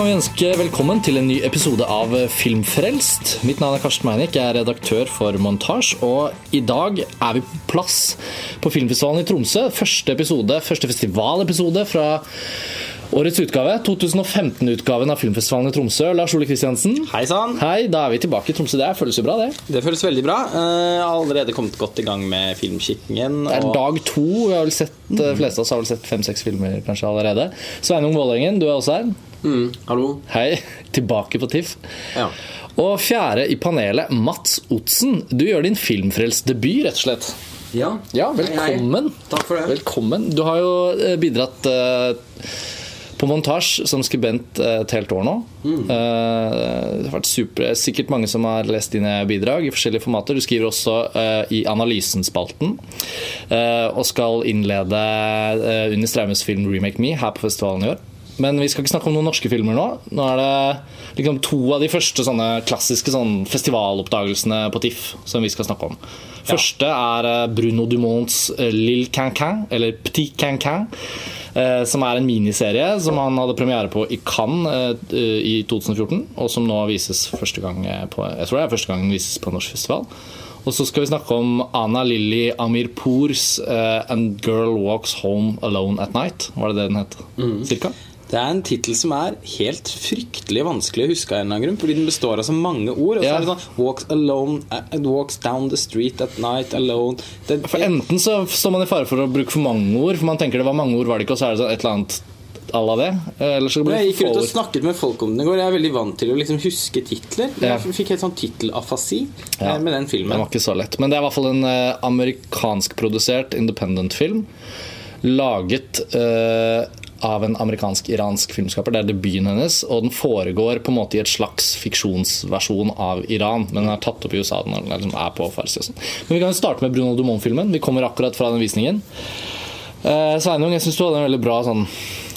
kan vi ønske velkommen til en ny episode av Filmfrelst. Mitt navn er Karsten Meinick, jeg er redaktør for Montasj, og i dag er vi på plass på Filmfestivalen i Tromsø. Første episode, første festivalepisode fra årets utgave. 2015-utgaven av Filmfestivalen i Tromsø. Lars Ole Kristiansen. Hei sann! Hei, da er vi tilbake i Tromsø. Det føles jo bra, det. Det føles veldig bra. Jeg har allerede kommet godt i gang med filmkikkingen. Det er dag to. Vi har vel sett, De fleste av oss har vel sett fem-seks filmer kanskje allerede. Sveinung Vålerengen, du er også her. Mm, hallo. Hei. Tilbake på TIFF. Ja. Og fjerde i panelet, Mats Otsen. Du gjør din filmfrelst-debut, rett og slett. Ja. Ja, Hei, hei. velkommen. Takk for det. Velkommen. Du har jo eh, bidratt eh, på montasje som skribent eh, et helt år nå. Mm. Eh, Det har vært super, sikkert mange som har lest dine bidrag i forskjellige formater. Du skriver også eh, i Analysen-spalten, og skal innlede Unni Straumes film 'Remake Me' her på festivalen i år. Men vi skal ikke snakke om noen norske filmer nå. Nå er det liksom to av de første sånne klassiske sånn festivaloppdagelsene på TIFF som vi skal snakke om. Første er eh, Bruno Dumonts eh, Lille Cancan, eller Petit Cancan. eh, Som er en miniserie som han hadde premiere på i Cannes i 2014. Og som nå vises første gang på Jeg tror det er første gang den vises på en norsk festival. Og så skal vi snakke om Anna Lilly Amirpours uh, 'And Girl Walks Home Alone at Night'. Var det det den het? Cirka? Det er en tittel som er helt fryktelig vanskelig å huske av en eller annen grunn. Fordi den består av så mange ord. Og så Ja. er det sånn Walks alone, uh, walks down the street at night alone. Det, For Enten så står man i fare for å bruke for mange ord, for man tenker det var mange ord, var det ikke, og så er det sånn et eller annet à la det. Eller så blir jeg det gikk ut og snakket med folk om den i går. Jeg er veldig vant til å liksom huske titler. Ja. Jeg fikk helt sånn tittelafasi Ja. eh, med den Den filmen. var ikke så lett. Men det er i hvert fall en eh, amerikanskprodusert independent film. Laget eh, av en amerikansk-iransk filmskaper. Det er debuten hennes. Og den foregår på en måte i et slags fiksjonsversjon av Iran. Men den er tatt opp i USA. Den er, liksom, er på farsi sånn. Men vi kan jo starte med Bruno Dumont-filmen. Vi kommer akkurat fra den visningen. Eh, Sveinung, jeg syns du hadde en veldig bra sånn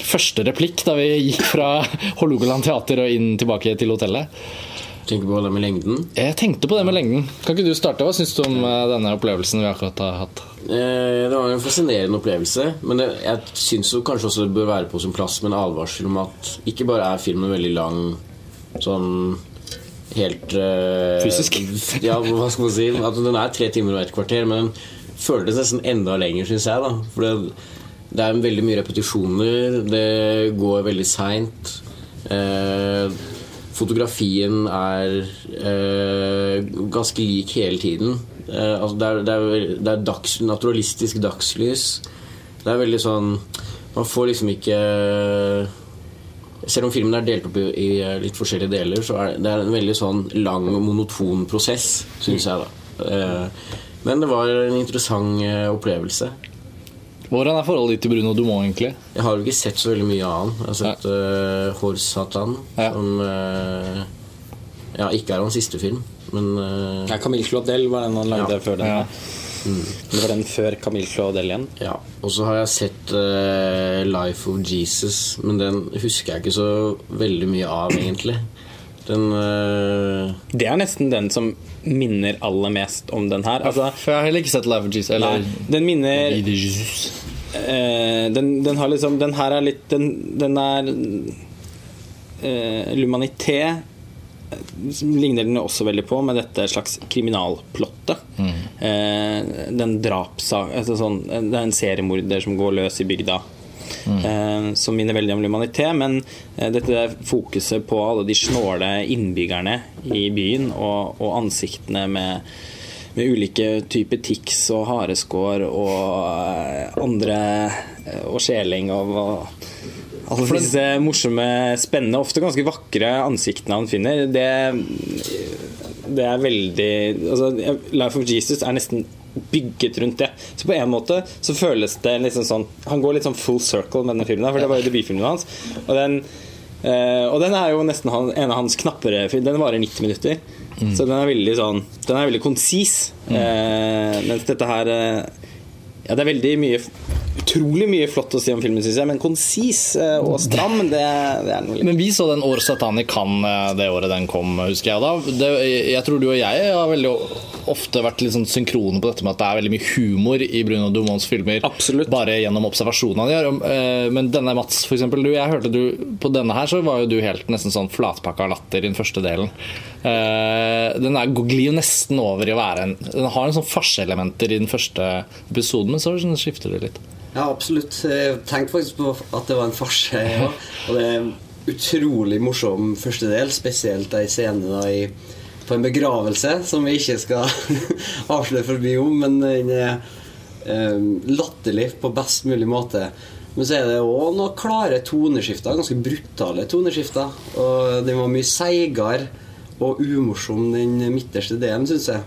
første replikk da vi gikk fra Hålogaland teater og inn tilbake til hotellet. Tenker på det med lengden. Jeg tenkte på det med lengden. Kan ikke du starte? Hva syns du om eh, denne opplevelsen vi akkurat har hatt? Eh, det var en fascinerende opplevelse. Men det, jeg syns kanskje også det bør være på sin plass med en advarsel om at ikke bare er filmen veldig lang sånn helt eh, Fysisk? Ja, hva skal man si? At den er tre timer og et kvarter, men den føltes nesten enda lenger, syns jeg. da For det, det er veldig mye repetisjoner, det går veldig seint. Eh, fotografien er eh, ganske lik hele tiden. Eh, altså det er, det er, det er dags, naturalistisk dagslys. Det er veldig sånn Man får liksom ikke Selv om filmen er delt opp i, i litt forskjellige deler, så er det, det er en veldig sånn lang og monoton prosess, syns jeg. da eh, Men det var en interessant eh, opplevelse. Hvordan er forholdet ditt til Bruno Dumont, egentlig? Jeg har jo ikke sett så veldig mye av han. Jeg har sett uh, Horse Satan, Ja. som uh, ja, ikke er hans siste film, men uh, Ja, Camille Claudel var den han lagde Ja. før den. Ja. Det var den før Camille Claudel igjen. ja. Og så har jeg sett uh, Life of Jesus, men den husker jeg ikke så veldig mye av, egentlig. Den uh... Det er nesten den som minner aller mest om den her. Altså, For jeg har heller ikke sett Life of Jesus. Eller nei, den minner uh, eh, den, den har liksom Den her er litt Den, den er uh, eh, ligner den også veldig på med dette slags kriminalplottet. Eh, den drapssak altså sånn, Det er en seriemorder som går løs i bygda. Eh, som minner veldig om humanitet men eh, dette fokuset på alle de snåle innbyggerne i byen og, og ansiktene med med ulike typer tics og hareskår og eh, andre Og skjeling og, og alle disse morsomme, spennende, ofte ganske vakre ansiktene han finner. Det, det er veldig altså, Life of Jesus er nesten bygget rundt det. Så på en måte så føles det liksom sånn Han går litt sånn full circle med denne filmen, for det var jo debutfilmen hans. Og den, eh, og den er jo nesten han, en av hans knappere. Den varer 90 minutter. Så den er veldig sånn Den er veldig konsis. Eh, mens dette her eh, Ja, det er veldig mye utrolig mye flott å si om filmen, syns jeg, men konsis eh, og stram, det, det er noe litt Men vi så den År Satani kan eh, det året den kom, husker jeg. Da. Det, jeg tror du og jeg har veldig ofte vært litt sånn synkrone på dette med at det er veldig mye humor i Bruno Dumons filmer. Absolutt. Bare gjennom observasjonene de gjør. Eh, Men denne Mats, for eksempel, du, jeg hørte du På denne her så var jo du helt nesten sånn flatpakka latter i den første delen. Den er, glir jo nesten over i å være en Den har en sånn farseelementer i den første episoden, men så skifter det litt. Ja, absolutt. Jeg tenkte faktisk på at det var en farse. Ja. Og det er en utrolig morsom første del, spesielt ei scene da i, på en begravelse, som vi ikke skal avsløre for mye om, men den er eh, latterlig på best mulig måte. Men så er det òg noen klare toneskifter, ganske brutale toneskifter. Og den var mye seigere og umorsom, den midterste delen, syns jeg.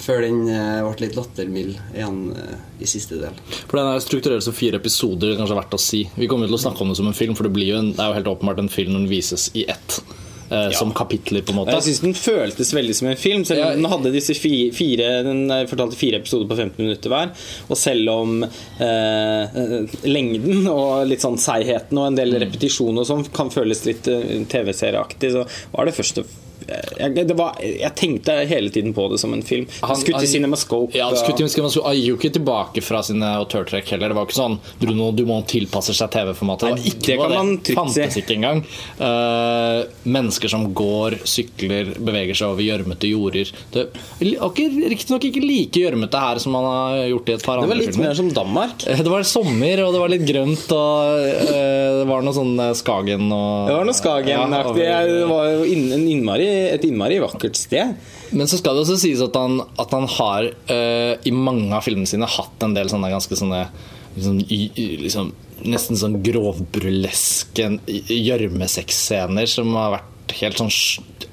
Før den eh, ble litt lattermild igjen eh, i siste del. For Den er strukturert som fire episoder. kanskje verdt å si Vi kommer til å snakke om det som en film, for det, blir jo en, det er jo helt åpenbart en film når den vises i ett. Eh, Som kapitler, på en måte. Jeg syns den føltes veldig som en film. Selv Ja. den hadde disse fire Den fortalte fire episoder på 15 minutter hver. Og selv om eh, lengden og litt sånn seigheten og en del Mm. repetisjon og sånn kan føles litt TV-serieaktig, så var det første jeg, det var, jeg tenkte hele tiden på det som en film. Han- Skutt i CinemaScope. Ja, skutt i CinemaScope. Han gikk jo ikke tilbake fra sine autørtrekk heller. Det var ikke sånn Bruno Dumont tilpasser seg TV-formatet. Det det kan av man det. trygt si. Fantes ikke engang. Uh, mennesker som går, sykler, beveger seg over gjørmete jorder. Det var riktignok ikke like gjørmete her som man har gjort i et par det var litt filmer. mer som Danmark. Eh, Det var sommer, og det var litt grønt, og uh, det var noe sånn Skagen og Det var noe Skagen-aktig. Ja, det var jo en innmari, et innmari vakkert sted. Men så skal det også sies at han, at han har uh, i mange av filmene sine hatt en del sånne ganske sånne liksom, liksom, Nesten sånn grovburleske gjørmesexscener som har vært helt sånn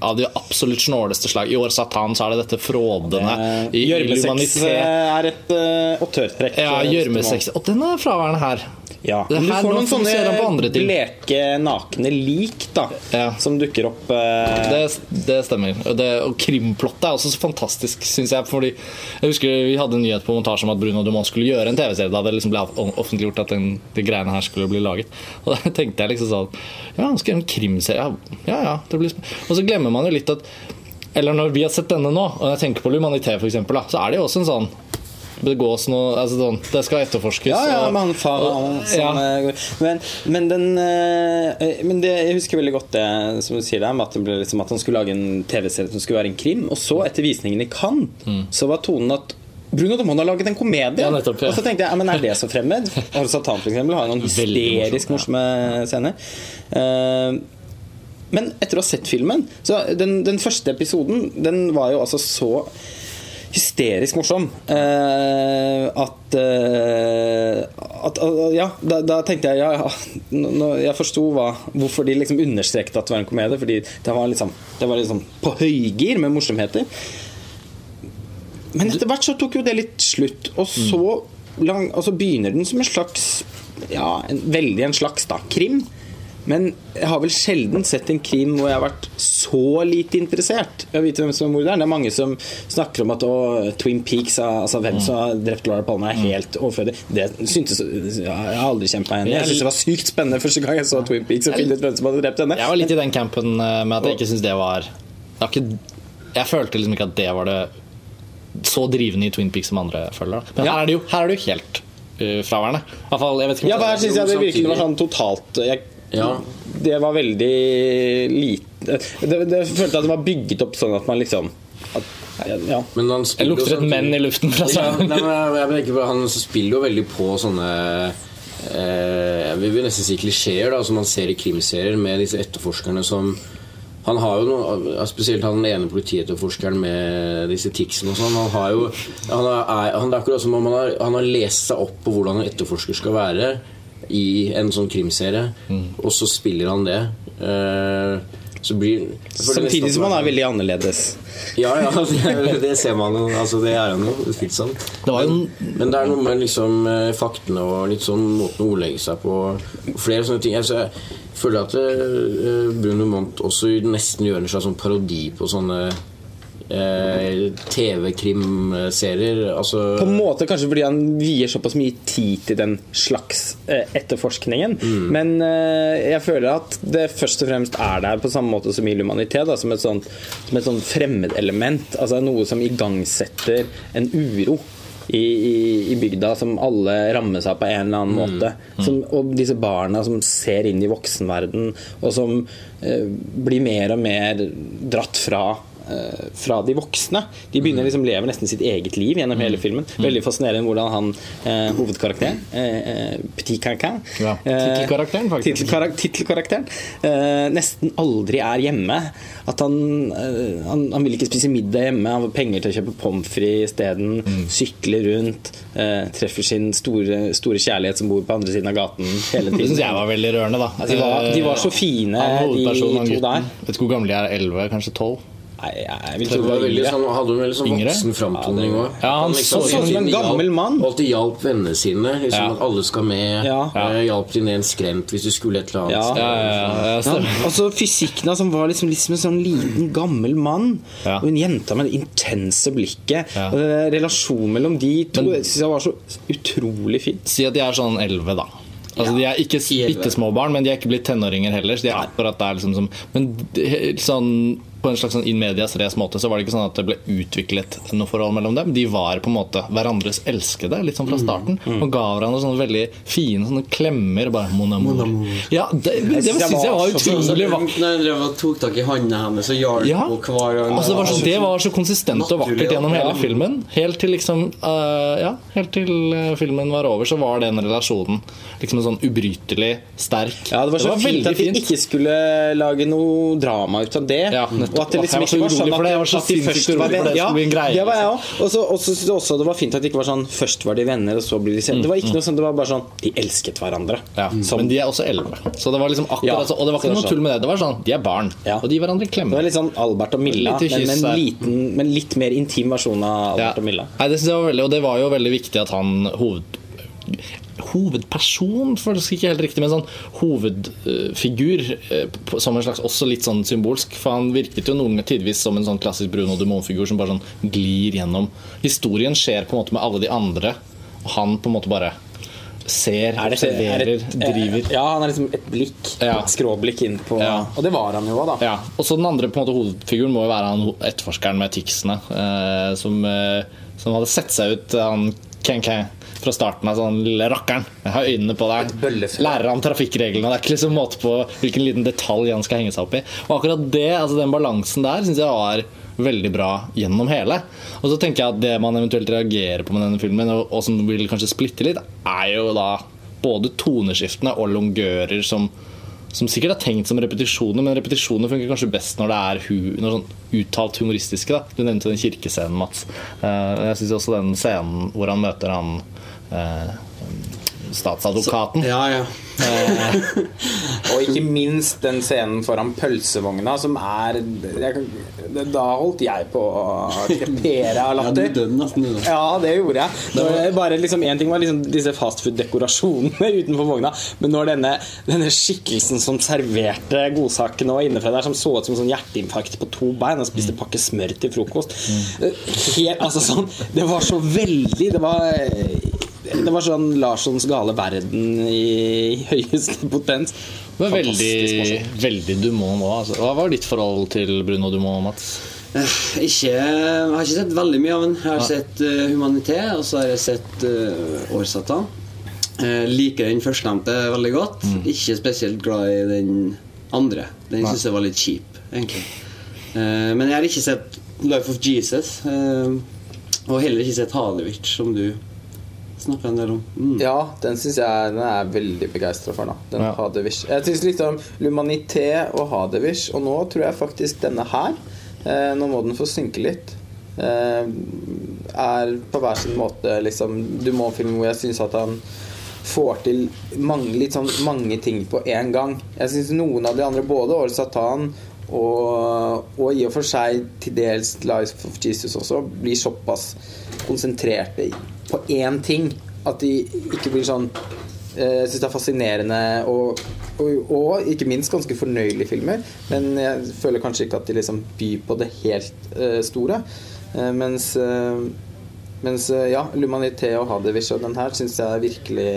av de absolutt snåleste slag. I år Satan så er det dette frådende Gjørmesex det er et uh, autørtrekk. Ja, eh, gjørmesex. Og den er fraværende her. Ja, Det men du får noen sånne bleke, nakne lik da Ja. som dukker opp. eh, Det, det stemmer. Det, og krimplottet er også så fantastisk, syns jeg. Fordi jeg husker Vi hadde en nyhet på montasje om at Bruno Dumont skulle gjøre en TV-serie. Da det liksom ble offentliggjort at den, de greiene her skulle bli laget. Og da tenkte jeg liksom sånn Ja, han skal gjøre en krimserie. Ja, ja. det blir Og så glemmer man jo litt at Eller når vi har sett denne nå, og jeg tenker på Lumanité eksempel, så er det jo også en sånn begås noe altså sånn, Det skal etterforskes. ja, ja, og- far og- som, ja. eh, men, men den eh, Men det, jeg husker veldig godt det som du sier der, med at, liksom at han skulle lage en TV-serie som skulle være en krim. Og så, etter visningen i Cannes, så var tonen at Bruno Dumont har laget en komedie! Ja, nettopp, ja. Og så tenkte jeg, men er det så fremmed? Har Satan for eksempel har noen hysterisk morsom, morsomme scener. Eh, men etter å ha sett filmen Så den, den første episoden Den var jo altså så hysterisk morsom Uh, at, uh, at uh, Ja, da, da tenkte jeg ja, ja, nå- Jeg forsto hvorfor de liksom understreket at det var en komedie. Fordi det var liksom Det var liksom på høygir med morsomheter. Men etter hvert så tok jo det litt slutt, og så, lang, og så begynner den som en slags Ja, en, veldig en slags da, krim. Men jeg har vel sjelden sett en krim hvor jeg har vært så lite interessert i å vite hvem som er morderen. Det er mange som snakker om at å, Twin Peaks, altså hvem som har drept Laura Palme, er helt overflødig. Det syntes Jeg har aldri kjent meg igjen. Jeg syntes det var sykt spennende første gang jeg så Twin Peaks og finne ut hvem som hadde drept henne. Jeg var litt i den campen eh, med at jeg ikke syntes det var ikke, Jeg følte liksom ikke at det var det så drivende i Twin Peaks som andre føler. Men her er det jo, her er det jo helt uh, fraværende. Fall, jeg vet ikke om Ja, for her syns jeg det virkelig var sånn totalt jeg, Ja. Det var veldig lite det, det, Jeg følte at det var bygget opp sånn at man liksom at, ja. Men han Det lukter et menn i luften fra Ja, sangen. nei, men jeg, jeg Han spiller jo veldig på sånne eh, Jeg vil nesten si klisjeer da, som man ser i krimserier med disse etterforskerne som han har jo noe, Spesielt han ene politietterforskeren med disse ticsene og sånn. Han har jo han er, han, Det er akkurat som om han har, han har lest seg opp på hvordan en etterforsker skal være i en sånn krimserie, og så spiller han det. Eh, så blir Samtidig som han er veldig annerledes. ja, ja, det, det ser man jo. Altså, det er han jo utvilsomt. Det var jo Men det er noe med liksom eh, faktene og litt sånn måten å ordlegge seg på. Flere sånne ting. Altså, jeg føler at eh, Bruno Mont også nesten gjør en slags sånn parodi på sånne eh, TV-krimserier. Altså På en måte kanskje fordi han vier såpass mye tid til den slags eh, etterforskningen. Men eh, jeg føler at det først og fremst er der på samme måte som i Lumanitet, da, som et sånt, som et sånt fremmedelement. Altså noe som igangsetter en uro. I, i, I bygda som alle rammes av på en eller annen måte. Som, og disse barna som ser inn i voksenverden, og som eh, blir mer og mer dratt fra fra de voksne. De begynner liksom leve nesten sitt eget liv gjennom hele filmen. Veldig fascinerende hvordan han eh, hovedkarakteren, eh, eh, Petit Cancan Ja, eh, tittelkarakteren, faktisk. tittelkara- Tittelkarakteren eh, nesten aldri er hjemme. At han, eh, han, han vil ikke spise middag hjemme, han får penger til å kjøpe pommes frites isteden. Mm. Sykler rundt, eh, treffer sin store, store kjærlighet som bor på andre siden av gaten hele Det syns jeg var veldig rørende, da. De var- de var så fine, de to der. Vet ikke hvor gamle de er. 11, kanskje 12? Nei, jeg vil tro det var var veldig yngre. sånn, hadde en veldig sånn voksen framtoning òg. Ja, han så ut som en gammel mann. Alltid hjalp vennene sine. Liksom Ja. At alle skal med. Ja. Eh, Hjalp de ned en skrent hvis du skulle et eller annet. Ja. Ja, ja, ja, ja, Ja, altså Fysikken hans som var liksom, liksom en sånn liten, gammel mann. Ja. Og en jente med det intense blikket. Ja. Og Relasjonen mellom de to Men- det synes jeg var så utrolig fint. Si at de er sånn 11, da. Altså, De er ikke elleve. bitte små barn, men de er ikke blitt tenåringer heller. Så de er akkurat der liksom som Men sånn, på en slags sånn in medias res måte så var det ikke sånn at det ble utviklet noe forhold mellom dem. De var på en måte hverandres elskede litt sånn fra starten. Og ga hverandre sånne veldig fine sånne klemmer. Bare mon amour. Mon amour. Ja, det, det, jeg syns jeg var var utrolig vakkert. Når jeg tok tak i hånda hennes og hjalp ja. henne hver gang Altså, det, var så, det var så konsistent og vakkert gjennom ja. hele filmen. Helt til liksom uh, Ja, helt til øh, filmen var over, så var den relasjonen liksom sånn ubrytelig sterk. Ja, Det var så fint veldig at de ikke skulle lage noe drama ut av det. Ja. Og at det liksom så ikke var sånn for det. Var så at de først var venner. greie, det var jeg liksom. òg. Og så og jeg også det var fint at det ikke var sånn først var de venner, og så blir de kjent. Det var ikke noe sånn, det var bare sånn De elsket hverandre. Ja, Som- Men de er også elleve. Så det var liksom akkurat Ja, så, Og det var ikke noe tull med det. Det var sånn, De er barn, Ja. og de gir hverandre Det var litt sånn Albert og Milla, men, men, liten, men litt mer intim versjon av Ja. Albert og Milla. Nei, det synes jeg var veldig Og det var jo veldig viktig at han hoved Hovedperson, for det er ikke helt riktig, men sånn hovedfigur eh, som en slags også litt sånn symbolsk. For han virket jo noen tidvis som en sånn klassisk Bruno Dumont-figur som bare sånn glir gjennom. Historien skjer på en måte med alle de andre, og han på en måte bare ser, Er det- observerer, er det- driver. Ja, han er liksom et blikk. Ja. Et skråblikk inn på Ja. Og det var han jo òg, da. Ja, og så den andre på en måte hovedfiguren må jo være han etterforskeren med ticsene. Eh, som, eh, som hadde sett seg ut, han Ken Ken, fra starten av sånn lille rakkeren. Jeg har øynene på deg. Lærer han trafikkreglene. Det er ikke liksom måte på hvilken liten detalj han skal henge seg opp i. Og akkurat det, altså den balansen der, syns jeg var veldig bra gjennom hele. Og så tenker jeg at det man eventuelt reagerer på med denne filmen, og, og som vil kanskje splitte litt, er jo da både toneskiftene og longører som som sikkert er tenkt som repetisjoner, men repetisjoner funker kanskje best når det er hu når sånn uttalt humoristiske. Da. Du nevnte den kirkescenen, Mats. Eh, jeg syns også den scenen hvor han møter han eh, statsadvokaten. Ja, ja. Og ikke minst den scenen foran pølsevogna, som er jeg, Da holdt jeg på å krepere av ja du latter. døde nesten, du. Ja, det gjorde jeg. Nå, bare liksom, en ting var liksom disse fastfood-dekorasjonene utenfor vogna, men når denne, denne skikkelsen som serverte godsakene og innenfra der, som så ut som sånn hjerteinfarkt på to bein og spiste pakke smør til frokost Helt, altså sånn, Det var så veldig Det var det var sånn Larssons gale verden i høyeste potens. Men veldig, veldig Dumont nå. Altså. Hva var ditt forhold til Bruno Dumont, Mats? Eh, Ikke, jeg har ikke sett veldig mye av den. Jeg har sett uh, Humanité, og så har jeg sett uh, Årsatan. Uh, liker den førstnevnte veldig godt. Ikke spesielt glad i den andre. Den syns jeg var litt kjip, egentlig. Uh, men jeg har ikke sett Life of Jesus. og heller ikke sett Halevich, som du snakka en del om. Mm. Ja, den syns jeg den er veldig begeistra for. da Den Ja. Hadevish. Jeg syns litt om Lumanité og Hadevish, og nå tror jeg faktisk denne her eh, Nå må den få synke litt. Eh, er på hver sin måte liksom Du må filme hvor jeg syns at han får til mange, litt sånn mange ting på én gang. Jeg syns noen av de andre, både Or Satan og, og i og for seg til dels Life of Jesus også, blir såpass konsentrerte på én ting at de ikke blir sånn eh, Jeg syns det er fascinerende og, og, og ikke minst ganske fornøyelige filmer. Men jeg føler kanskje ikke at de liksom byr på det helt uh, store. Uh, mens uh, mens eh, ja, L'Humanité og Hadewish og den her syns jeg virkelig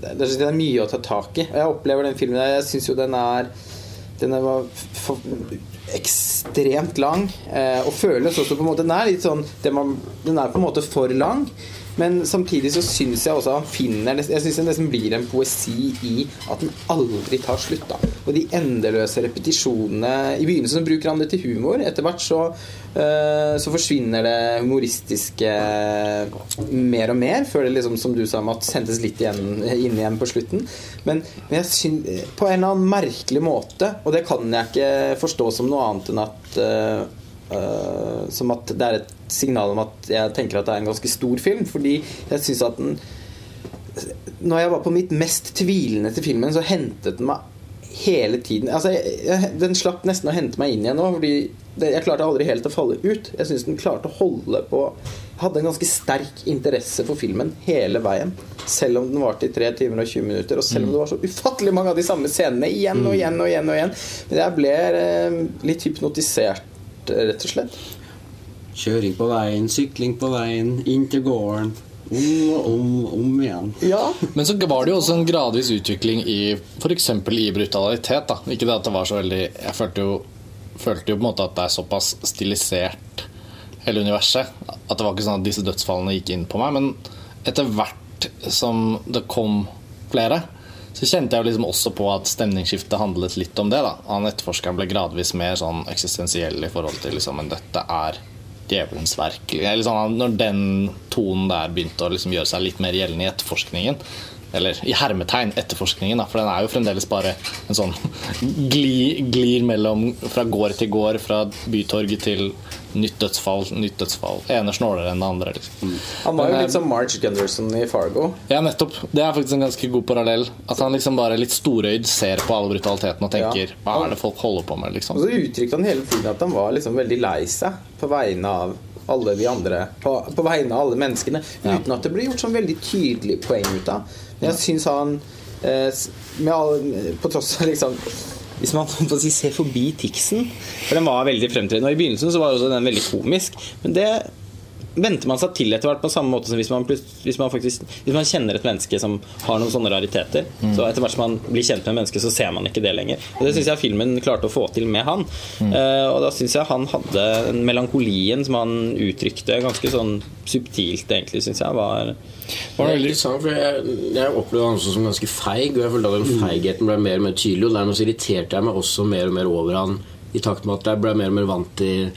det, det er mye å ta tak i. Jeg opplever den filmen Jeg syns jo den er Den var ekstremt lang. Eh, og føles også på en måte Den er litt sånn Den er på en måte for lang. Men samtidig så syns jeg også han finner Jeg syns det nesten blir en poesi i at den aldri tar slutt. da Og de endeløse repetisjonene I begynnelsen bruker han det til humor. Etter hvert så, uh, så forsvinner det humoristiske mer og mer, før det liksom, som du sa, Mats, hentes litt igjen, inn igjen på slutten. Men, men jeg synes, på en eller annen merkelig måte, og det kan jeg ikke forstå som noe annet enn at uh, Som at det er et signal om at jeg tenker at det er en ganske stor film. Fordi jeg syns at den Når jeg var på mitt mest tvilende til filmen, så hentet den meg hele tiden altså, jeg, jeg, Den slapp nesten å hente meg inn igjen nå, fordi det, jeg klarte aldri helt å falle ut. Jeg syns den klarte å holde på Hadde en ganske sterk interesse for filmen hele veien. Selv om den varte i 3 timer og 20 minutter, og selv om det var så ufattelig mange av de samme scenene igjen og igjen og igjen. og igjen Men jeg ble eh, litt hypnotisert, rett og slett. Kjøring på veien, sykling på veien, inn til gården. Om og om, om igjen. Ja. Men så var det jo også en gradvis utvikling i f.eks. i brutalitet. da Ikke det at det var så veldig Jeg følte jo, følte jo på en måte at det er såpass stilisert, hele universet, at det var ikke sånn at disse dødsfallene gikk inn på meg. Men etter hvert som det kom flere, så kjente jeg jo liksom også på at stemningsskiftet handlet litt om det. da Han etterforskeren ble gradvis mer sånn eksistensiell i forhold til liksom, men dette er djevelens verk. Liksom, når den tonen der begynte å liksom gjøre seg litt mer gjeldende i etterforskningen, eller i hermetegn etterforskningen, da, for den er jo fremdeles bare en sånn glir, glir mellom fra gård til gård, fra bytorget til nytt dødsfall, nytt dødsfall. ene snålere enn det andre. Liksom. Han var jo Men, litt som Marge Gunderson i Fargo. Ja, nettopp. Det er faktisk en ganske god parallell. At han liksom bare litt storøyd ser på alle brutaliteten og tenker Hva er det folk holder på med, Liksom. Og så uttrykte han hele tiden at han var liksom veldig lei seg på vegne av alle de andre. På, på vegne av alle menneskene. Uten at det ble gjort sånn veldig tydelig poeng ut av. Men jeg syns han eh, alle, På tross av liksom hvis man si, ser forbi Tixen For den var veldig fremtredende. Og I begynnelsen så var den veldig komisk. Men det venter man seg til etter hvert, på samme måte som hvis man, hvis man, faktisk, hvis man kjenner et menneske som har noen sånne rariteter. Så etter hvert som man blir kjent med mennesket, så ser man ikke det lenger. Og Det syns jeg filmen klarte å få til med han. Eh, og da syns jeg han hadde den melankolien som han uttrykte, ganske sånn subtilt, egentlig, syns jeg var Det er interessant, for jeg, jeg opplevde han også som ganske feig, og jeg følte at den feigheten ble mer og mer tydelig. Og dermed så irriterte jeg meg også mer og mer over han i takt med at jeg ble mer og mer vant til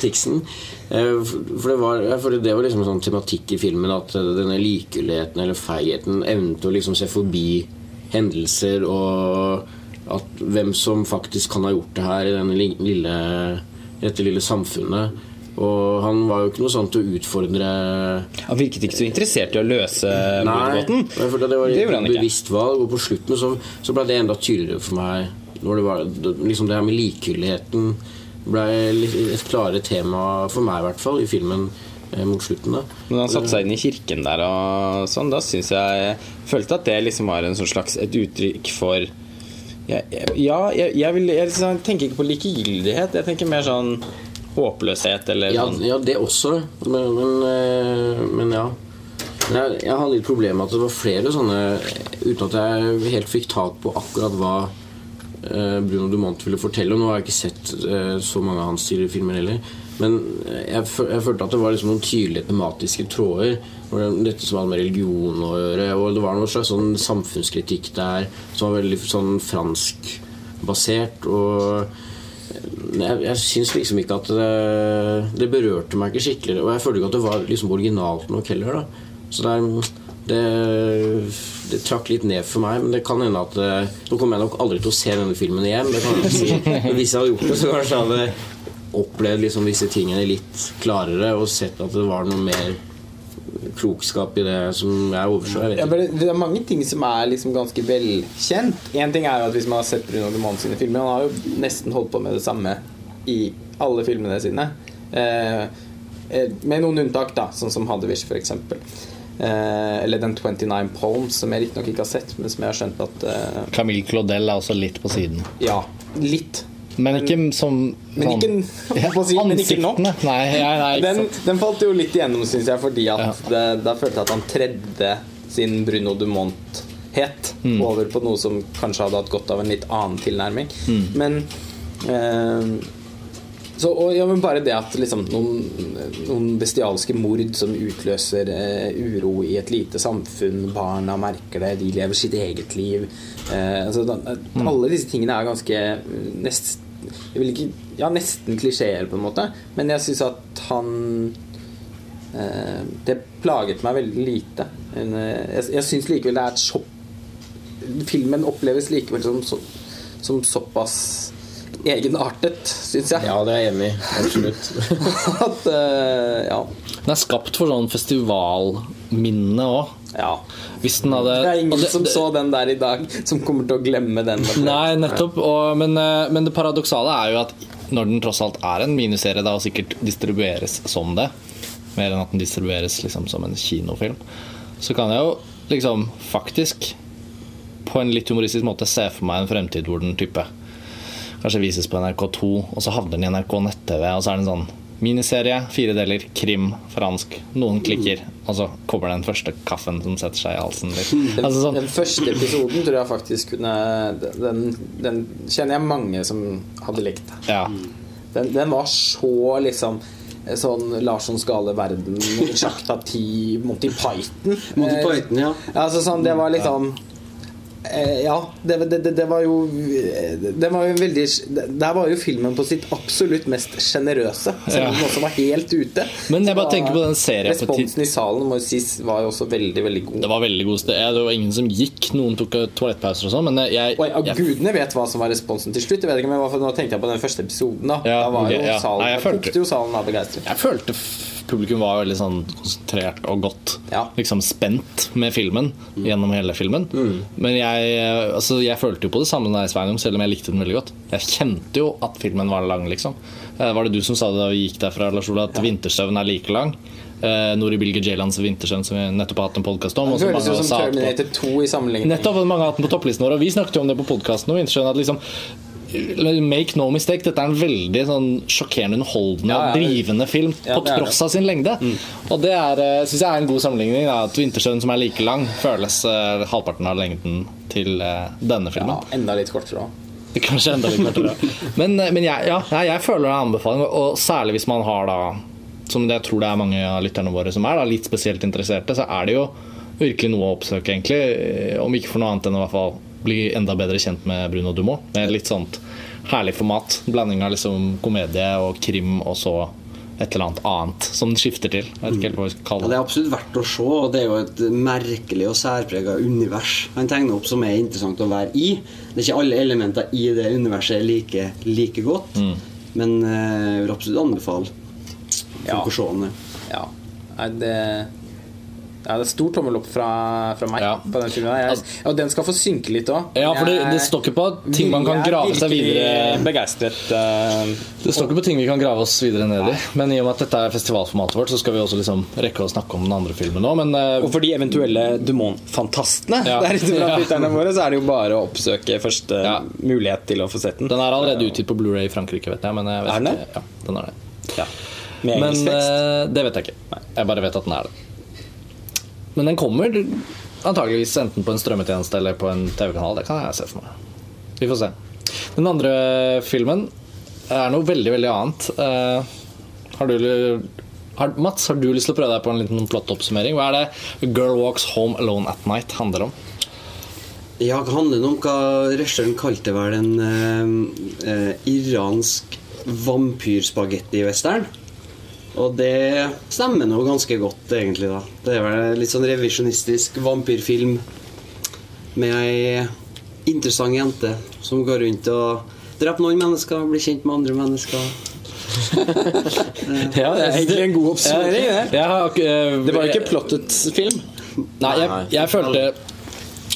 Tixen. Eh, For det var, for det var liksom en sånn tematikk i filmen at eh, denne likegyldigheten eller feigheten evnet å liksom se forbi hendelser og at hvem som faktisk kan ha gjort det her i denne lille, dette lille samfunnet. Og han var jo ikke noe sånn til å utfordre Han virket ikke så interessert i å løse mordgåten. det var et bevisst valg. Og på slutten så, så ble det enda tydeligere for meg. Når det, var, liksom det her med likegyldigheten ble et klare tema for meg, i hvert fall, i filmen eh, mot slutten. da Når han satte seg inn i kirken der og sånn, da syns jeg Følte at det liksom var en sånn slags et uttrykk for Ja, jeg, jeg, vil, jeg liksom tenker ikke på likegyldighet. Jeg tenker mer sånn håpløshet eller Ja, sånn. ja det også. Men, men, eh, men ja. Men jeg, jeg hadde litt problemer med at det var flere sånne Uten at jeg helt fikk tak på akkurat hva Bruno Dumont ville fortelle. Og nå har jeg ikke sett eh, så mange av hans tidligere filmer heller. Men jeg, følte at det var liksom noen tydelige tematiske tråder. hvor Dette som hadde med religion å gjøre. Og det var noe slags sånn samfunnskritikk der som var veldig sånn franskbasert. Og jeg, jeg syns liksom ikke at det, det berørte meg ikke skikkelig. Og jeg følte ikke at det var liksom originalt nok heller. da Så det, er, det, det trakk litt ned for meg. Men det kan hende at Nå kommer jeg nok aldri til å se denne filmen igjen. Det kan jeg ikke si Men hvis jeg hadde gjort det, så kanskje jeg hadde opplevd liksom disse tingene litt klarere og sett at det var noe mer klokskap i det som jeg overså. Ja, det er mange ting som er liksom ganske velkjent. Én ting er at hvis man har sett Bruno Dumont sine filmer Han har jo nesten holdt på med det samme i alle filmene sine. Eh, eh, med noen unntak, da, sånn som Hadewish, f.eks. Eh, eller Den 29 Poems, som jeg riktignok ikke har sett, men som jeg har skjønt at eh, Camille Claudel er også litt på siden. Ja, litt. Men ikke som Men ikke, sånn- si, men ikke nok. Nei, nei, nei, Den, den falt jo litt igjennom, syns jeg, fordi at Ja. det, da følte jeg at han tredde sin Bruno Dumont-het Mm. over på noe som kanskje hadde hatt godt av en litt annen tilnærming. Mm. Men eh, så, og, ja, men bare det at liksom, noen, noen bestialske mord som utløser eh, uro i et lite samfunn, barna merker det, de lever sitt eget liv eh, altså, da, Mm. Alle disse tingene er ganske eh, nest, ikke, ja, nesten klisjeer, på en måte. Men jeg syns at han eh, Det plaget meg veldig lite. Men, eh, jeg jeg syns likevel det er et sjokk Filmen oppleves likevel som, som såpass egenartet, syns jeg. Ja, det er jeg enig i. Absolutt. At uh, ja. Den er skapt for sånn festivalminne òg. ja. Hvis den hadde Det er ingen det- som så den der i dag, som kommer til å glemme den. Nei, nettopp. Og, men, eh, men det paradoksale er jo at når den tross alt er en miniserie, da, og sikkert distribueres som det, mer enn at den distribueres liksom som en kinofilm, så kan jeg jo liksom faktisk på en litt humoristisk måte se for meg en fremtid hvor den type kanskje vises på NRK2, og så havner den i NRK nett-TV, og så er det en sånn miniserie, fire deler, krim, fransk, noen klikker, og så kommer den første kaffen som setter seg i halsen. Altså sånn, den første episoden tror jeg faktisk kunne Den, den kjenner jeg mange som hadde likt. ja. Den, den var så liksom Sånn Larssons gale verden, Jacques ti, Monty Python. Monty Eh, Python, ja. Altså sånn, det var liksom eh, Ja, det, det, det, var jo Det var jo veldig Der var jo filmen på sitt absolutt mest sjenerøse, selv om den også var helt ute. Men jeg bare tenker på den serien Responsen i salen må sies var jo også veldig, veldig god. Det var veldig god sted. Det var ingen som gikk. Noen tok toalettpauser og sånn, men jeg, Og ja, gudene vet hva som var responsen til slutt. Jeg vet ikke, men Nå tenkte jeg på den første episoden. Da, Ja, da var okay, jo ja. salen, Nei, jeg følte- jo salen av begeistring. Jeg følte publikum var veldig sånn konsentrert og godt Ja. liksom spent med filmen gjennom hele filmen. Men jeg, altså, jeg følte jo på det samme deg, Sveinung, selv om jeg likte den veldig godt. Jeg kjente jo at filmen var lang, liksom. Eh, Var det du som sa det da vi gikk derfra, Lars Ola, at vinterstøvn er like lang? Eh, Nori Bilge Jaylands vintersøvn, som vi nettopp har hatt en podkast om. Det og ut som Terminator 2 i sammenligning. Nettopp, mange har hatt den på topplisten vår, og vi snakket jo om det på podkasten. Liksom, make no mistake, dette er en veldig sånn sjokkerende, underholdende, Ja, ja. drivende film Ja, på tross av sin lengde. Og det er, eh, synes jeg er en god sammenligning. Da, at 'Vintersjøen', som er like lang, føles uh, halvparten av lengden til uh, denne filmen. Ja, enda litt kortere òg. Kanskje enda litt kortere. Men, men jeg, ja, jeg, føler det er en anbefaling, og særlig hvis man har da Som jeg tror det er mange av lytterne våre som er da, litt spesielt interesserte, så er det jo virkelig noe å oppsøke, egentlig. Om ikke for noe annet enn i hvert fall bli enda bedre kjent med Bruno Dumont. Med litt sånt herlig format. Blanding av liksom komedie og krim, og så et eller annet annet som den skifter til. Jeg vet ikke helt hva vi skal kalle det det. er absolutt verdt å se, og det er jo et merkelig og særprega univers han tegner opp som er interessant å være i. Det er ikke alle elementer i det universet er like, like godt, men eh, jeg vil absolutt anbefale Ja. å se den. Ja. Nei, det ja, det er stor tommel opp fra, fra meg Ja. på den filmen. Jeg, og den skal få synke litt òg. Ja, for det, det står ikke på ting man kan grave seg videre begeistret. eh, Det står ikke på ting vi kan grave oss videre ned i. Men i og med at dette er festivalformatet vårt, så skal vi også liksom rekke å snakke om den andre filmen òg. Men eh, Og for de eventuelle Dumont-fantastene Ja. der ute blant lytterne våre, så er det jo bare å oppsøke første Ja. mulighet til å få sett den. den er allerede utgitt på Blu-ray i Frankrike, vet jeg. Men jeg vet Er den det? Ja, den er det. Ja. Med Men engelsk tekst. eh, det vet jeg ikke. Jeg bare vet at den er det. Men den kommer antageligvis enten på en strømmetjeneste eller på en TV-kanal. Det kan jeg se for meg. Vi får se. Den andre filmen er noe veldig, veldig annet. Uh, har du har, Mats, har du lyst til å prøve deg på en liten plottoppsummering? Hva er det 'Girl Walks Home Alone at Night' handler om? Ja, det handler om? Hva regissøren kalte vel en uh, uh, iransk vampyrspagetti-western? Og det stemmer nå ganske godt, egentlig. da Det er vel litt sånn revisjonistisk vampyrfilm med ei interessant jente som går rundt og dreper noen mennesker, blir kjent med andre mennesker. Ja, Det er egentlig en god oppsummering, det. Jeg har ikke, Det var jo ikke plottet film. Nei, jeg, jeg følte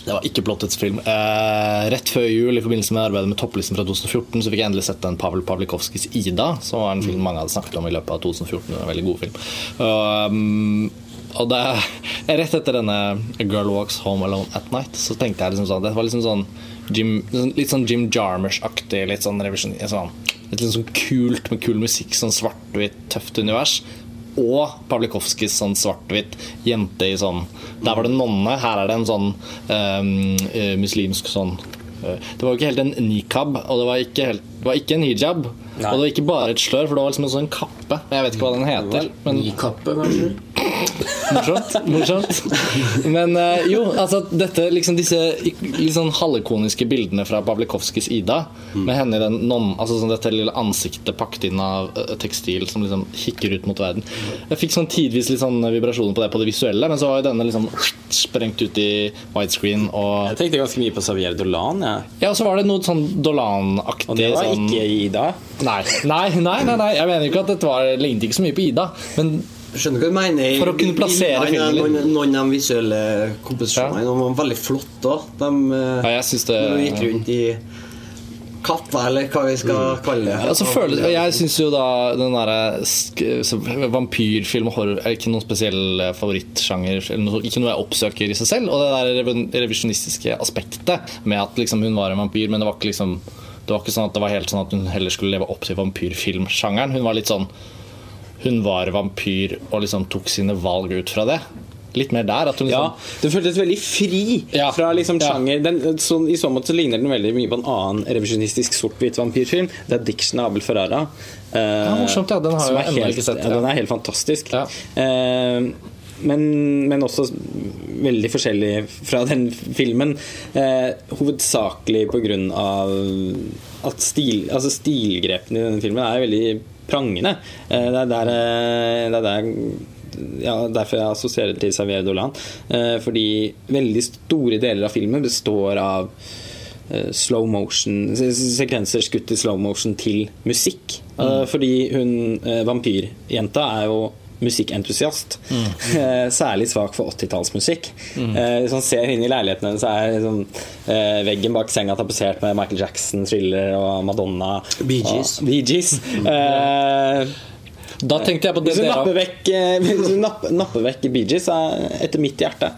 Det var ikke plottets film. Eh, rett før jul, i forbindelse med arbeidet med topplisten fra 2014, så fikk jeg endelig sett den Pavel Pavlikovskis 'Ida', som var en film mange hadde snakket om i løpet av 2014. En veldig god film. Um, og det rett etter denne A Girl Walks Home Alone at Night, så tenkte jeg liksom sånn Det var liksom sånn Jim, litt sånn Jim Jarmers-aktig, litt sånn revisjon sånn, Litt sånn kult med kul musikk, sånn svart-hvitt, tøft univers. Og Pavlikovskis sånn svart-hvitt jente i sånn Der var det nonne, her er det en sånn eh, muslimsk sånn eh, Det var jo ikke helt en nikab, og det var ikke, helt, det var ikke en hijab. Og det var ikke bare et slør, for det var liksom en sånn kappe. Jeg vet ikke hva den heter. Men kappe, kanskje? Morsomt. morsomt. Men eh, jo, altså dette, liksom disse liksom halvkoniske bildene fra Pavlikovskis Ida, med henne i den non, altså sånn dette lille ansiktet pakket inn av eh, tekstil som liksom kikker ut mot verden. Jeg fikk sånn tidvis litt sånn vibrasjoner på det på det visuelle, men så var jo denne liksom sprengt ut i widescreen og Jeg tenkte ganske mye på Xavier Dolan. Ja. Ja, og så var det noe sånn Dolan-aktig Og det var sånn, ikke Ida. Nei, nei, nei, nei, jeg mener ikke at dette var lignet ikke så mye på Ida, men Skjønner hva du mener. For å kunne plassere Bildene, filmen litt. Noen, noen av de visuelle komposisjonene de var veldig flotte òg. De, eh, ja, jeg synes det de gikk rundt i kappa, eller hva vi skal kalle det. Ja, så føler, jeg syns jo da den derre vampyrfilm og horror er ikke noen spesiell eh, favorittsjanger. Eller noe, ikke noe jeg oppsøker i seg selv. Og det der rev- revisjonistiske aspektet med at liksom hun var en vampyr, men det var ikke liksom det var ikke sånn at det var helt sånn at hun heller skulle leve opp til vampyrfilmsjangeren. Hun var litt sånn Hun var vampyr og liksom tok sine valg ut fra det. Litt mer der. At hun Ja, det føltes veldig fri Ja. fra liksom Ja. sjanger. Den, så, I så måte så ligner den veldig mye på en annen revisjonistisk sort-hvit vampyrfilm. Det er 'Diction' Abel Ferrara. Uh, Ja, morsomt, ja. Den har jeg ennå ikke sett, Ja, den er helt fantastisk. Ja. Eh, men, men også veldig forskjellig fra den filmen. Eh, hovedsakelig pga. at stil, altså stilgrepene i denne filmen er veldig prangende. Eh, det er der, eh, det er der ja, derfor jeg assosierer til Xavier Dolan. Eh, fordi veldig store deler av filmen består av eh, slow motion sekvenser skutt i slow motion til musikk. Eh, fordi hun eh, vampyrjenta er jo musikkentusiast. Mm. Særlig svak for 80-tallsmusikk. Mm. Hvis man ser inn i leiligheten hennes, så er liksom, eh, veggen bak senga tapetsert med Michael Jackson, Thriller og Madonna. Bee Gees. Og Bee Gees. Eh, Da tenkte jeg på det hvis du dere napper vekk, eh, hvis du napper, napper vekk Bee Gees er etter mitt hjerte.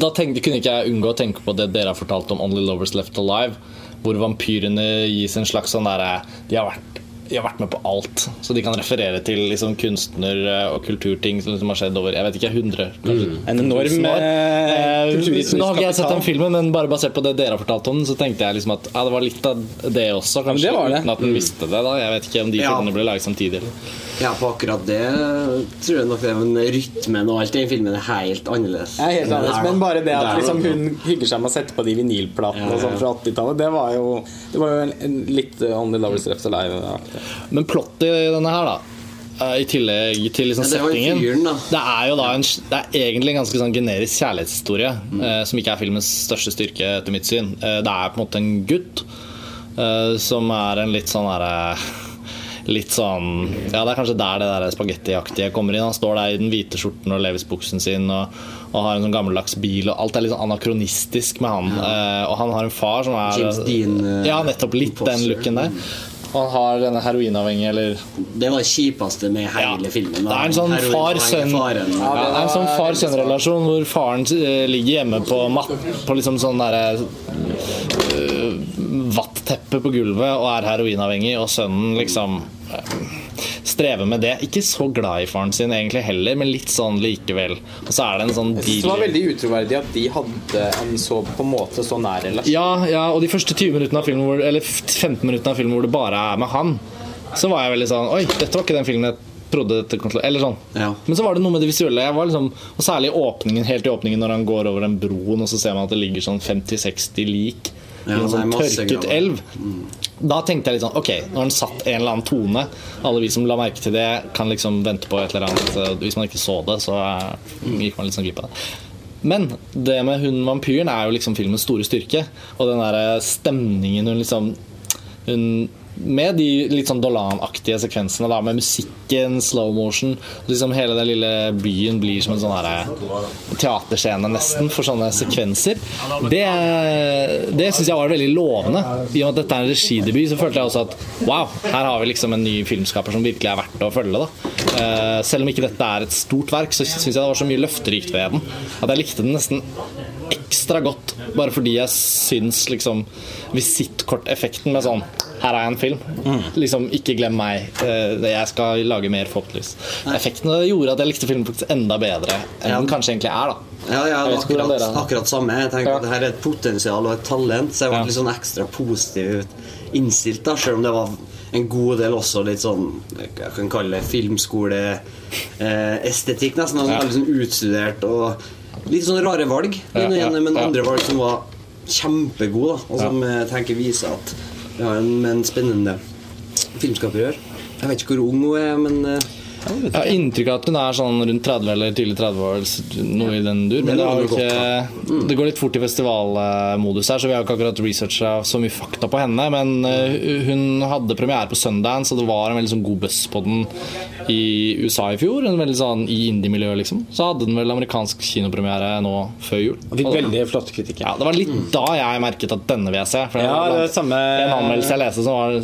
Da tenkte, kunne ikke jeg unngå å tenke på det dere har fortalt om Only Lovers Left Alive, hvor vampyrene gis en slags sånn derre de, har vært- de har vært med på alt, så de kan referere til liksom kunstner- og kulturting som liksom har skjedd over jeg vet ikke, 100 kanskje. En enorm eh, Eh, kulturhistorisk Nå har ikke jeg sett den filmen, men bare basert på det dere har fortalt om den, så tenkte jeg liksom at ja, det var litt av det også, kanskje. det var det. Uten at den visste det. da Jeg vet ikke om de Ja. filmene ble laget samtidig. Eller. Ja, på akkurat det tror jeg nok det men rytmen og alt i den filmen er helt annerledes. Ja, helt annerledes, men bare det at liksom, hun hygger seg med å sette på de vinylplatene Ja, ja, sånn ja. fra 80-tallet, det var jo, det var jo en, en litt On the Lovers Left Alive-aktig. Men plottet i denne her, da eh, i tillegg til liksom Ja, det settingen fyren. Det er jo da en, det er egentlig en ganske sånn generisk kjærlighetshistorie, eh, som ikke er filmens største styrke, etter mitt syn. Eh, det er på en måte en gutt eh, som er en litt sånn herre Litt sånn Ja, det er kanskje der det der spagettiaktige kommer inn. Han står der i den hvite skjorten og levisbuksen sin og, og har en sånn gammeldags bil, og alt er litt sånn anakronistisk med han. Eh, og han har en far som er James Dean, eh, Ja, nettopp litt den looken der. Han har denne heroinavhengige, eller Det var det kjipeste med hele filmen. Det er en sånn far-sønn faren. ja, sånn far-sønn-relasjon hvor faren eh, ligger hjemme på, matt, på liksom sånn derre uh, vatteppe på gulvet og er heroinavhengig, og sønnen liksom eh, strever med det. Ikke så glad i faren sin egentlig heller, men litt sånn likevel. Og så er det en sånn Jeg det var veldig utroverdig at de hadde en så på en måte så nær relasjon. ja, ja, og de første 20 minuttene av filmen hvor, Eller 15 minuttene av filmen hvor det bare er med han, så var jeg veldig sånn Oi, dette var ikke den filmen jeg trodde dette kom til å Eller sånn. Ja. Men så var det noe med det visuelle. Jeg var liksom, og Særlig åpningen, helt i åpningen når han går over den broen, og så ser man at det ligger sånn 50-60 lik Ja, i en sånn tørket elv. Da tenkte jeg litt sånn Ok, nå har den satt en eller annen tone. Alle vi som la merke til det, kan liksom vente på et eller annet eh, Hvis man ikke så det, så eh, gikk man litt sånn glipp av det. Men det med hun vampyren er jo liksom filmens store styrke. Og den der stemningen hun liksom Hun med de litt sånn Dolan-aktige sekvensene, da, med musikken, slow motion liksom Hele den lille byen blir som en sånn her eh, teaterscene, nesten, for sånne sekvenser. Det, det syns jeg var veldig lovende. I og med at dette er en regidebut, så følte jeg også at wow, her har vi liksom en ny filmskaper som virkelig er verdt å følge. da Eh, Selv om ikke dette er et stort verk, så syns jeg det var så mye løfterikt ved den at jeg likte den nesten ekstra godt. Bare fordi jeg syns liksom visittkorteffekten med sånn her er en film. Liksom, Ikke glem meg. Eh, Jeg skal lage mer, forhåpentligvis. Effektene gjorde at jeg likte filmen faktisk enda bedre enn Ja. den kanskje egentlig er. da Ja, ja, ikke hvordan akkurat, akkurat samme. Jeg tenker Ja. at det her er et potensial og et talent, så jeg ble Ja. litt sånn ekstra positivt innstilt, da, selv om det var en god del også litt sånn Jeg kan kalle det filmskoleestetikk, nesten. Altså, Ja. Veldig sånn utstudert og litt sånn rare valg. Men, ja, men andre valg som var kjempegode, og som jeg tenker viser at vi har en, en spennende filmskaper å gjøre. Jeg vet ikke hvor ung hun er, men eh, Jeg har inntrykk av at hun er sånn rundt 30 eller tidlig 30 år, noe i den dur. Men Det det, ikke, det går litt fort i festivalmodus her, så vi har ikke akkurat researcha så mye fakta på henne. Men eh, hun hadde premiere på Sundance, og det var en veldig sånn god buzz på den i USA i fjor. En veldig sånn I indie-miljøet, liksom. Så hadde den vel amerikansk kinopremiere nå før jul. Og fikk veldig flotte kritikker. ja, Det var litt da jeg merket at denne vil jeg se. For Ja, var det samme- En anmeldelse jeg leste som var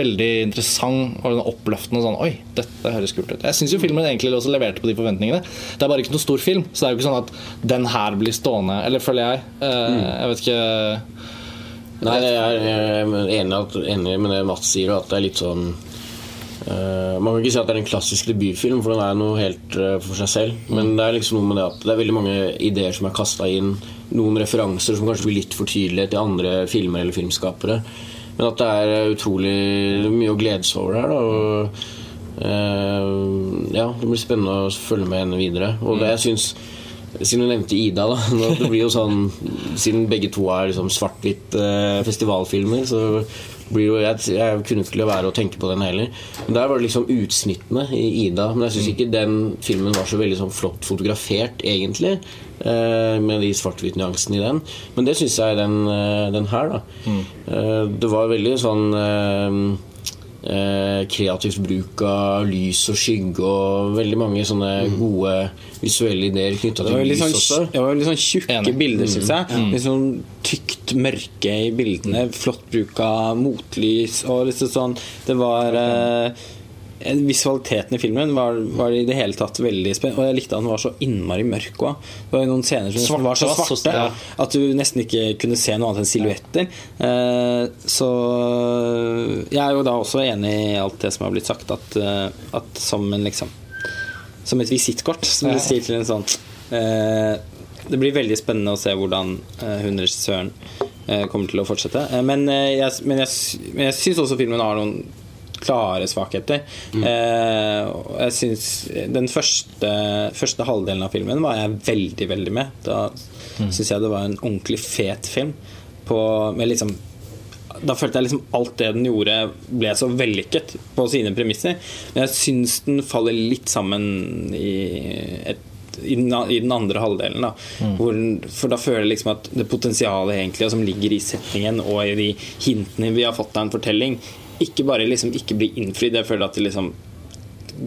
veldig interessant og sånn oppløftende. Sånn, Oi, dette høres kult ut. Jeg syns jo filmen egentlig også leverte på de forventningene. Det er bare ikke noe stor film, så det er jo ikke sånn at den her blir stående. Eller føler jeg. Eh, Jeg vet ikke Nei, jeg er enig, med det Mats sier, at det er litt sånn eh, Man kan ikke si at det er en klassisk debutfilm, for den er noe helt eh, for seg selv. Men det er liksom noe med det at det er veldig mange ideer som er kasta inn. Noen referanser som kanskje blir litt for tydelige til andre filmer eller filmskapere. Men at det er utrolig mye å glede seg over her. Da, Ja, det blir spennende å følge med henne videre. Og det jeg synes siden du nevnte Ida, da. Det blir jo sånn Siden begge to er liksom svart-hvitt eh, festivalfilmer, så blir jo jeg, jeg kunne ikke la være å tenke på den heller. Men Der var det liksom utsnittene i Ida. Men jeg syns ikke den filmen var så veldig sånn flott fotografert, egentlig. eh, med de svart-hvitt-nyansene i den. Men det syns jeg den, eh, den her, da. Eh, det var veldig sånn eh, eh, kreativt bruk av lys og skygge og veldig mange sånne gode visuelle ideer knytta til lys sånn, også. det var litt sånn tjukke Enig. bilder, syns jeg. Litt sånn tykt mørke i bildene. Flott bruk av motlys og liksom sånn Det var eh, Visualiteten i filmen var, var i det hele tatt veldig spennende. Og jeg likte at den var så innmari mørk òg. Det var noen scener som Svarte var så svarte, svarte ja. at du nesten ikke kunne se noe annet enn silhuetter. Eh, så jeg er jo da også enig i alt det som har blitt sagt, at, eh, at som en liksom Som et visittkort, som du sier til en sånn eh, Det blir veldig spennende å se hvordan eh, hun regissøren eh, kommer til å fortsette. Eh, men, eh, jeg, men jeg, men jeg syns også filmen har noen klare svakheter. Mm. jeg synes Den første, første halvdelen av filmen var jeg veldig, veldig med. Da synes syns jeg det var en ordentlig fet film. På, med liksom da følte jeg liksom alt det den gjorde, ble så vellykket på sine premisser. Men jeg syns den faller litt sammen i, et, i, den, i den andre halvdelen. Da. Hvor, den- for da føler jeg liksom at det potensialet egentlig som ligger i setningen og i de hintene vi har fått av en fortelling, ikke bare liksom ikke blir innfridd. Jeg føler at det liksom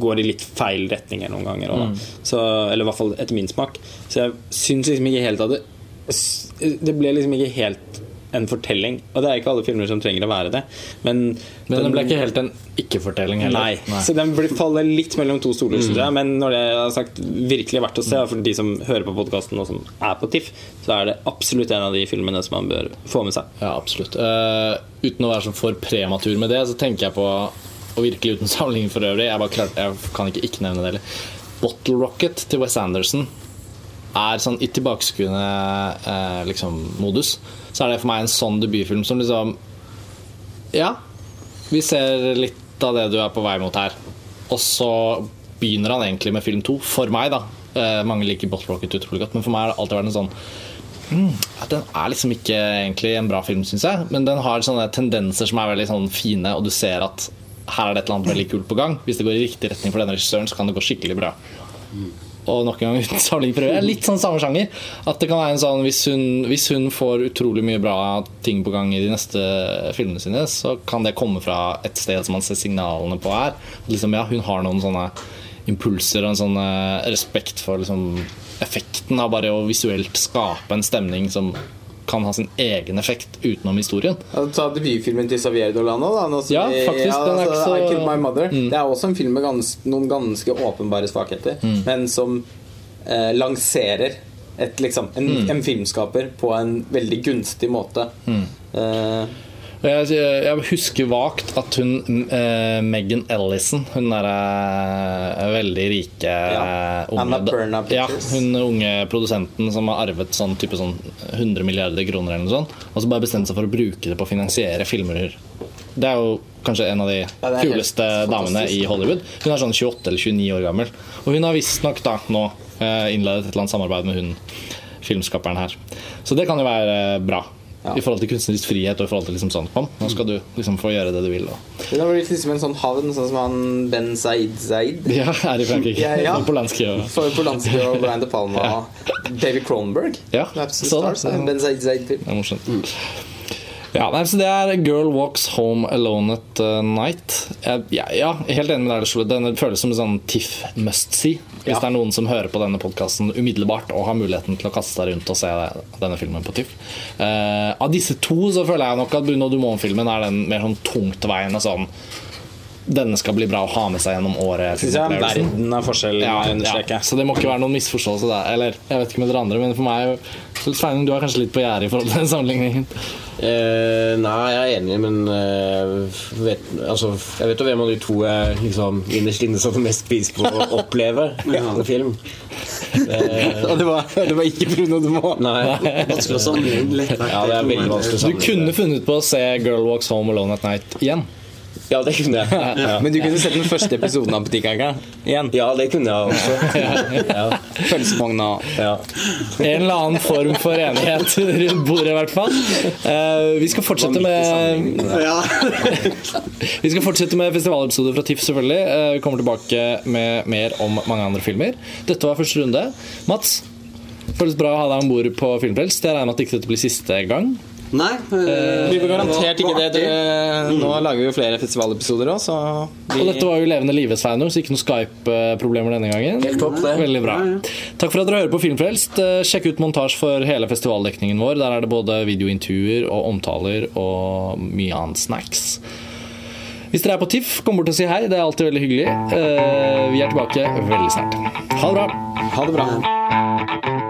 går i litt feil retninger noen ganger. Mm. Så, eller i hvert fall etter min smak. Så jeg syns liksom ikke helt at det Det ble liksom ikke helt en fortelling. Og det er ikke alle filmer som trenger å være det. Men, Men den ble ikke helt en ikke-fortelling heller. Nei. Så den faller litt mellom to stoler, synes jeg. Men når det er sagt, virkelig verdt å se for de som hører på podkasten og som er på TIFF, så er det absolutt en av de filmene som man bør få med seg. Ja, absolutt. Uh, uten å være sånn for prematur med det, så tenker jeg på Og virkelig uten sammenligning for øvrig, jeg, bare klart, jeg kan ikke ikke nevne det heller. Bottle Rocket til Wes Anderson er sånn i tilbakeskuende eh, liksom, modus. Så er det for meg en sånn debutfilm som liksom Ja, vi ser litt av det du er på vei mot her. Og så begynner han egentlig med film to. For meg, da. Eh, mange liker Bottle Rocket utrolig godt, men for meg har det alltid vært en sånn at den er liksom ikke egentlig en bra film, syns jeg. Men den har sånne tendenser som er veldig sånn fine, og du ser at her er det et eller annet veldig kult på gang. Hvis det går i riktig retning for denne regissøren, så kan det gå skikkelig bra. Og nok en gang uten sammenligning for er litt sånn samme sjanger. At det kan være en sånn hvis hun, hvis hun får utrolig mye bra ting på gang i de neste filmene sine, så kan det komme fra et sted som man ser signalene på her. Liksom, ja, hun har noen sånne impulser og en sånn eh, respekt for liksom, effekten av bare å visuelt skape en stemning som kan ha sin egen effekt utenom historien. Ta debutfilmen til Xavier Dolano. Da, nå som Ja, altså, faktisk, den er så- I Killed My Mother. Det er også en film med gans, noen ganske åpenbare svakheter, men som eh, lanserer et, liksom, en, en filmskaper på en veldig gunstig måte. Eh, Jeg, jeg husker vagt at hun eh, Megan Ellison, hun derre veldig rike Ja. eh, unge ja, Hun unge produsenten som har arvet sånn type sånn 100 milliarder kroner eller noe sånt, og så bare bestemte seg for å bruke det på å finansiere filmer. Det er jo kanskje en av de er kuleste damene i Hollywood. Hun er sånn 28 eller 29 år gammel. Og hun har visstnok da nå eh, innledet et eller annet samarbeid med hun filmskaperen her. Så det kan jo være eh, bra. Ja. I forhold til kunstnerisk frihet og i forhold til liksom sånn nå skal du liksom få gjøre det du vil. Og. Det har blitt liksom en sånn havn, sånn som han Ben Zaid Zaid. Ja, er i Frankrike. Ja, ja. Polanski og For Polanski og Brian De Palma og David Cronenberg. Ja, That's så det. stars, en Ben Zaid Zaid-film. Det er morsomt. Ja, nei, så Det er 'Girl Walks Home Alone at uh, Night'. Jeg, ja, ja, helt enig med deg. Den føles som en sånn TIFF must see. Hvis Ja. det er noen som hører på denne podkasten umiddelbart og har muligheten til å kaste seg rundt og se denne filmen på TIFF. Uh, av disse to så føler jeg nok at Bruno Dumont-filmen er den mer sånn tungtveiende sånn Denne skal bli bra å ha med seg gjennom året. Jeg er verden av forskjell. Ja, ja, så det må ikke være noen misforståelse der. Eller jeg vet ikke med dere andre, men for meg Sveinung, du er kanskje litt på gjerdet i forhold til den sammenligningen. Eh, nei, jeg er enig, men eh, vet, altså, jeg vet jo hvem av de to jeg liksom, innerst inne satte mest pris på å oppleve en film. Eh, Og det var, det var ikke Bruno Dumont. nei. Vanskelig å sammenligne. Ja, det er veldig vanskelig å Du kunne funnet på å se 'Girl Walks Home Alone at Night' igjen. Ja, det kunne jeg. Ja. Men du kunne sett den første episoden av Butikkaka igjen. ja, det kunne jeg også. Ja. Pølsevogna. Ja. En eller annen form for enighet rundt bordet, i hvert fall. Uh, vi skal fortsette med Ja. Vi skal fortsette med festivalepisoder fra TIFF, selvfølgelig. Uh, vi kommer tilbake med mer om mange andre filmer. Dette var første runde. Mats, føles bra å ha deg om bord på Filmfrelst. Jeg regner med at ikke dette blir siste gang. Nei. eh, Vi får garantert ikke det. artig. Du, nå lager vi jo flere festivalepisoder òg, så Og dette var jo levende live, Sveinung, så ikke noe Skype-problemer denne gangen. Helt topp, det. Veldig bra. Takk for at dere hører på Filmfrelst. Eh, Sjekk ut montasje for hele festivaldekningen vår. Der er det både videointervjuer og omtaler og mye annet snacks. Hvis dere er på TIFF, kom bort og si hei. Det er alltid veldig hyggelig. Eh, Vi er tilbake veldig snart. Ha det bra. ha det bra.